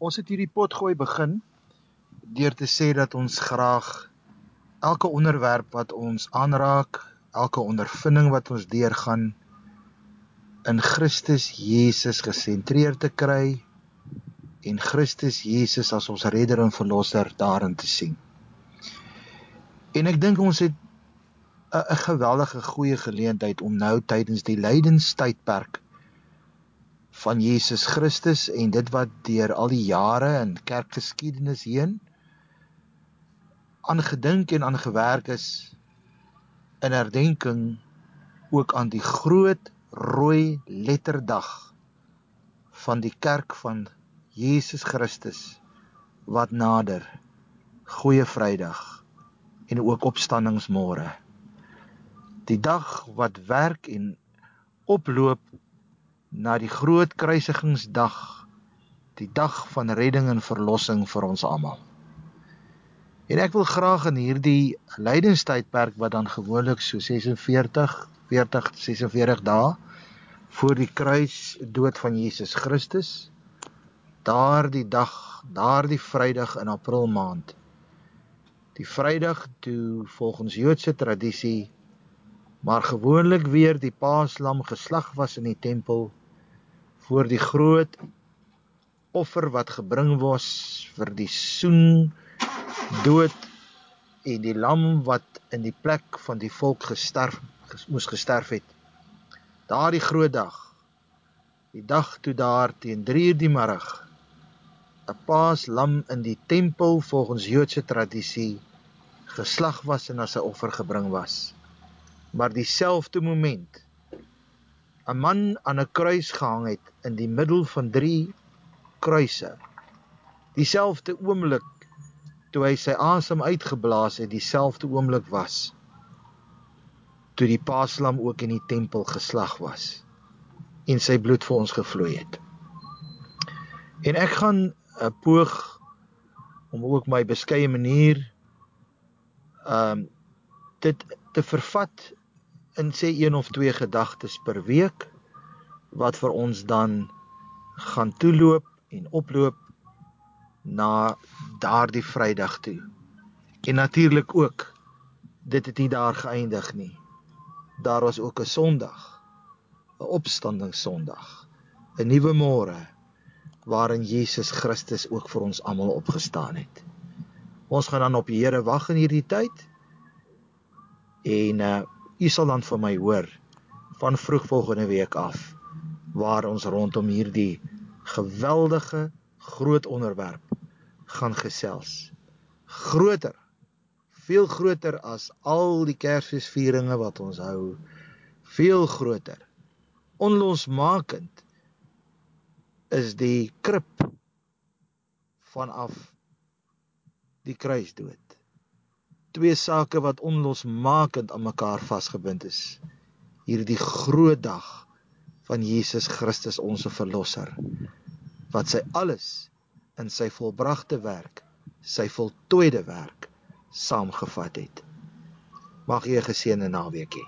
Ons het hierdie potgooi begin deur te sê dat ons graag elke onderwerp wat ons aanraak, elke ondervinding wat ons deurgaan in Christus Jesus gesentreer te kry en Christus Jesus as ons redder en verlosser daarin te sien. En ek dink ons het 'n geweldige goeie geleentheid om nou tydens die lydenstydperk van Jesus Christus en dit wat deur al die jare in kerkgeskiedenis heen aangedink en aangewerk is in herdenking ook aan die groot rooi letterdag van die kerk van Jesus Christus wat nader Goeie Vrydag en ook opstandingsmôre. Die dag wat werk en oploop na die groot kruisigingsdag, die dag van redding en verlossing vir ons almal. En ek wil graag in hierdie lydenstydperk wat dan gewoonlik so 46, 40, 46 dae voor die kruis dood van Jesus Christus, daardie dag, daardie Vrydag in April maand. Die Vrydag toe volgens Joodse tradisie maar gewoonlik weer die Paaslam geslag was in die tempel voor die groot offer wat gebring was vir die soen dood en die lam wat in die plek van die volk gesterf moes gesterf het. Daardie groot dag. Die dag toe daar teen 3:00 die middag 'n paaslam in die tempel volgens Joodse tradisie geslag was en as 'n offer gebring was. Maar dieselfde moment 'n man aan 'n kruis gehang het in die middel van drie kruise. Dieselfde oomblik toe hy sy asem uitgeblaas het, dieselfde oomblik was toe die paaslam ook in die tempel geslag was en sy bloed vir ons gevloei het. En ek gaan 'n poog om ook my beskeie manier ehm um, dit te vervat in sê een of twee gedagtes per week wat vir ons dan gaan toeloop en oploop na daardie Vrydag toe. En natuurlik ook dit het nie daar geëindig nie. Daar was ook 'n Sondag, 'n opstandingssondag, 'n nuwe môre waarin Jesus Christus ook vir ons almal opgestaan het. Ons gaan dan op die Here wag in hierdie tyd. En uh U sal dan van my hoor van vroeg volgende week af waar ons rondom hierdie geweldige groot onderwerp gaan gesels. Groter, veel groter as al die Kersfeesvieringe wat ons hou. Veel groter. Onlosmakend is die krib vanaf die kruisdood twee sake wat onlosmakend aan mekaar vasgebind is. Hierdie groot dag van Jesus Christus ons verlosser wat sy alles in sy volbragte werk, sy voltooide werk saamgevat het. Mag jy 'n geseënde naweek hê.